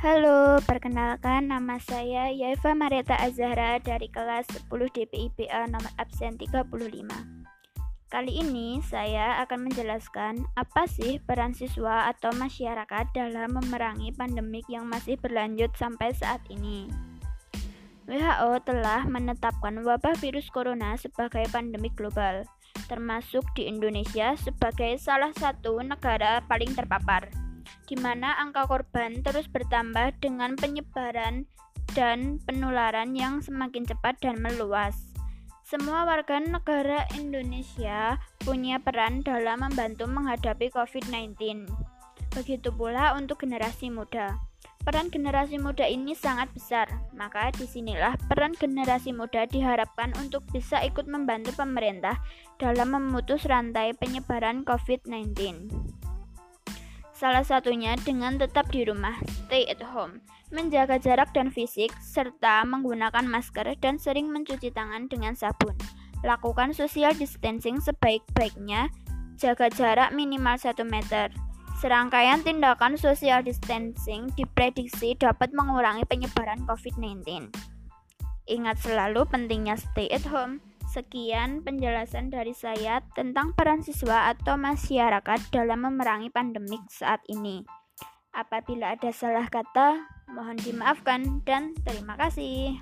Halo, perkenalkan nama saya Yaifa Marieta Azhara dari kelas 10 DPIPA nomor absen 35. Kali ini saya akan menjelaskan apa sih peran siswa atau masyarakat dalam memerangi pandemik yang masih berlanjut sampai saat ini. WHO telah menetapkan wabah virus corona sebagai pandemik global, termasuk di Indonesia sebagai salah satu negara paling terpapar di mana angka korban terus bertambah dengan penyebaran dan penularan yang semakin cepat dan meluas. Semua warga negara Indonesia punya peran dalam membantu menghadapi COVID-19. Begitu pula untuk generasi muda. Peran generasi muda ini sangat besar, maka di sinilah peran generasi muda diharapkan untuk bisa ikut membantu pemerintah dalam memutus rantai penyebaran COVID-19. Salah satunya dengan tetap di rumah, stay at home, menjaga jarak dan fisik, serta menggunakan masker dan sering mencuci tangan dengan sabun. Lakukan social distancing sebaik-baiknya, jaga jarak minimal 1 meter. Serangkaian tindakan social distancing diprediksi dapat mengurangi penyebaran COVID-19. Ingat selalu pentingnya stay at home Sekian penjelasan dari saya tentang peran siswa atau masyarakat dalam memerangi pandemik saat ini. Apabila ada salah kata, mohon dimaafkan dan terima kasih.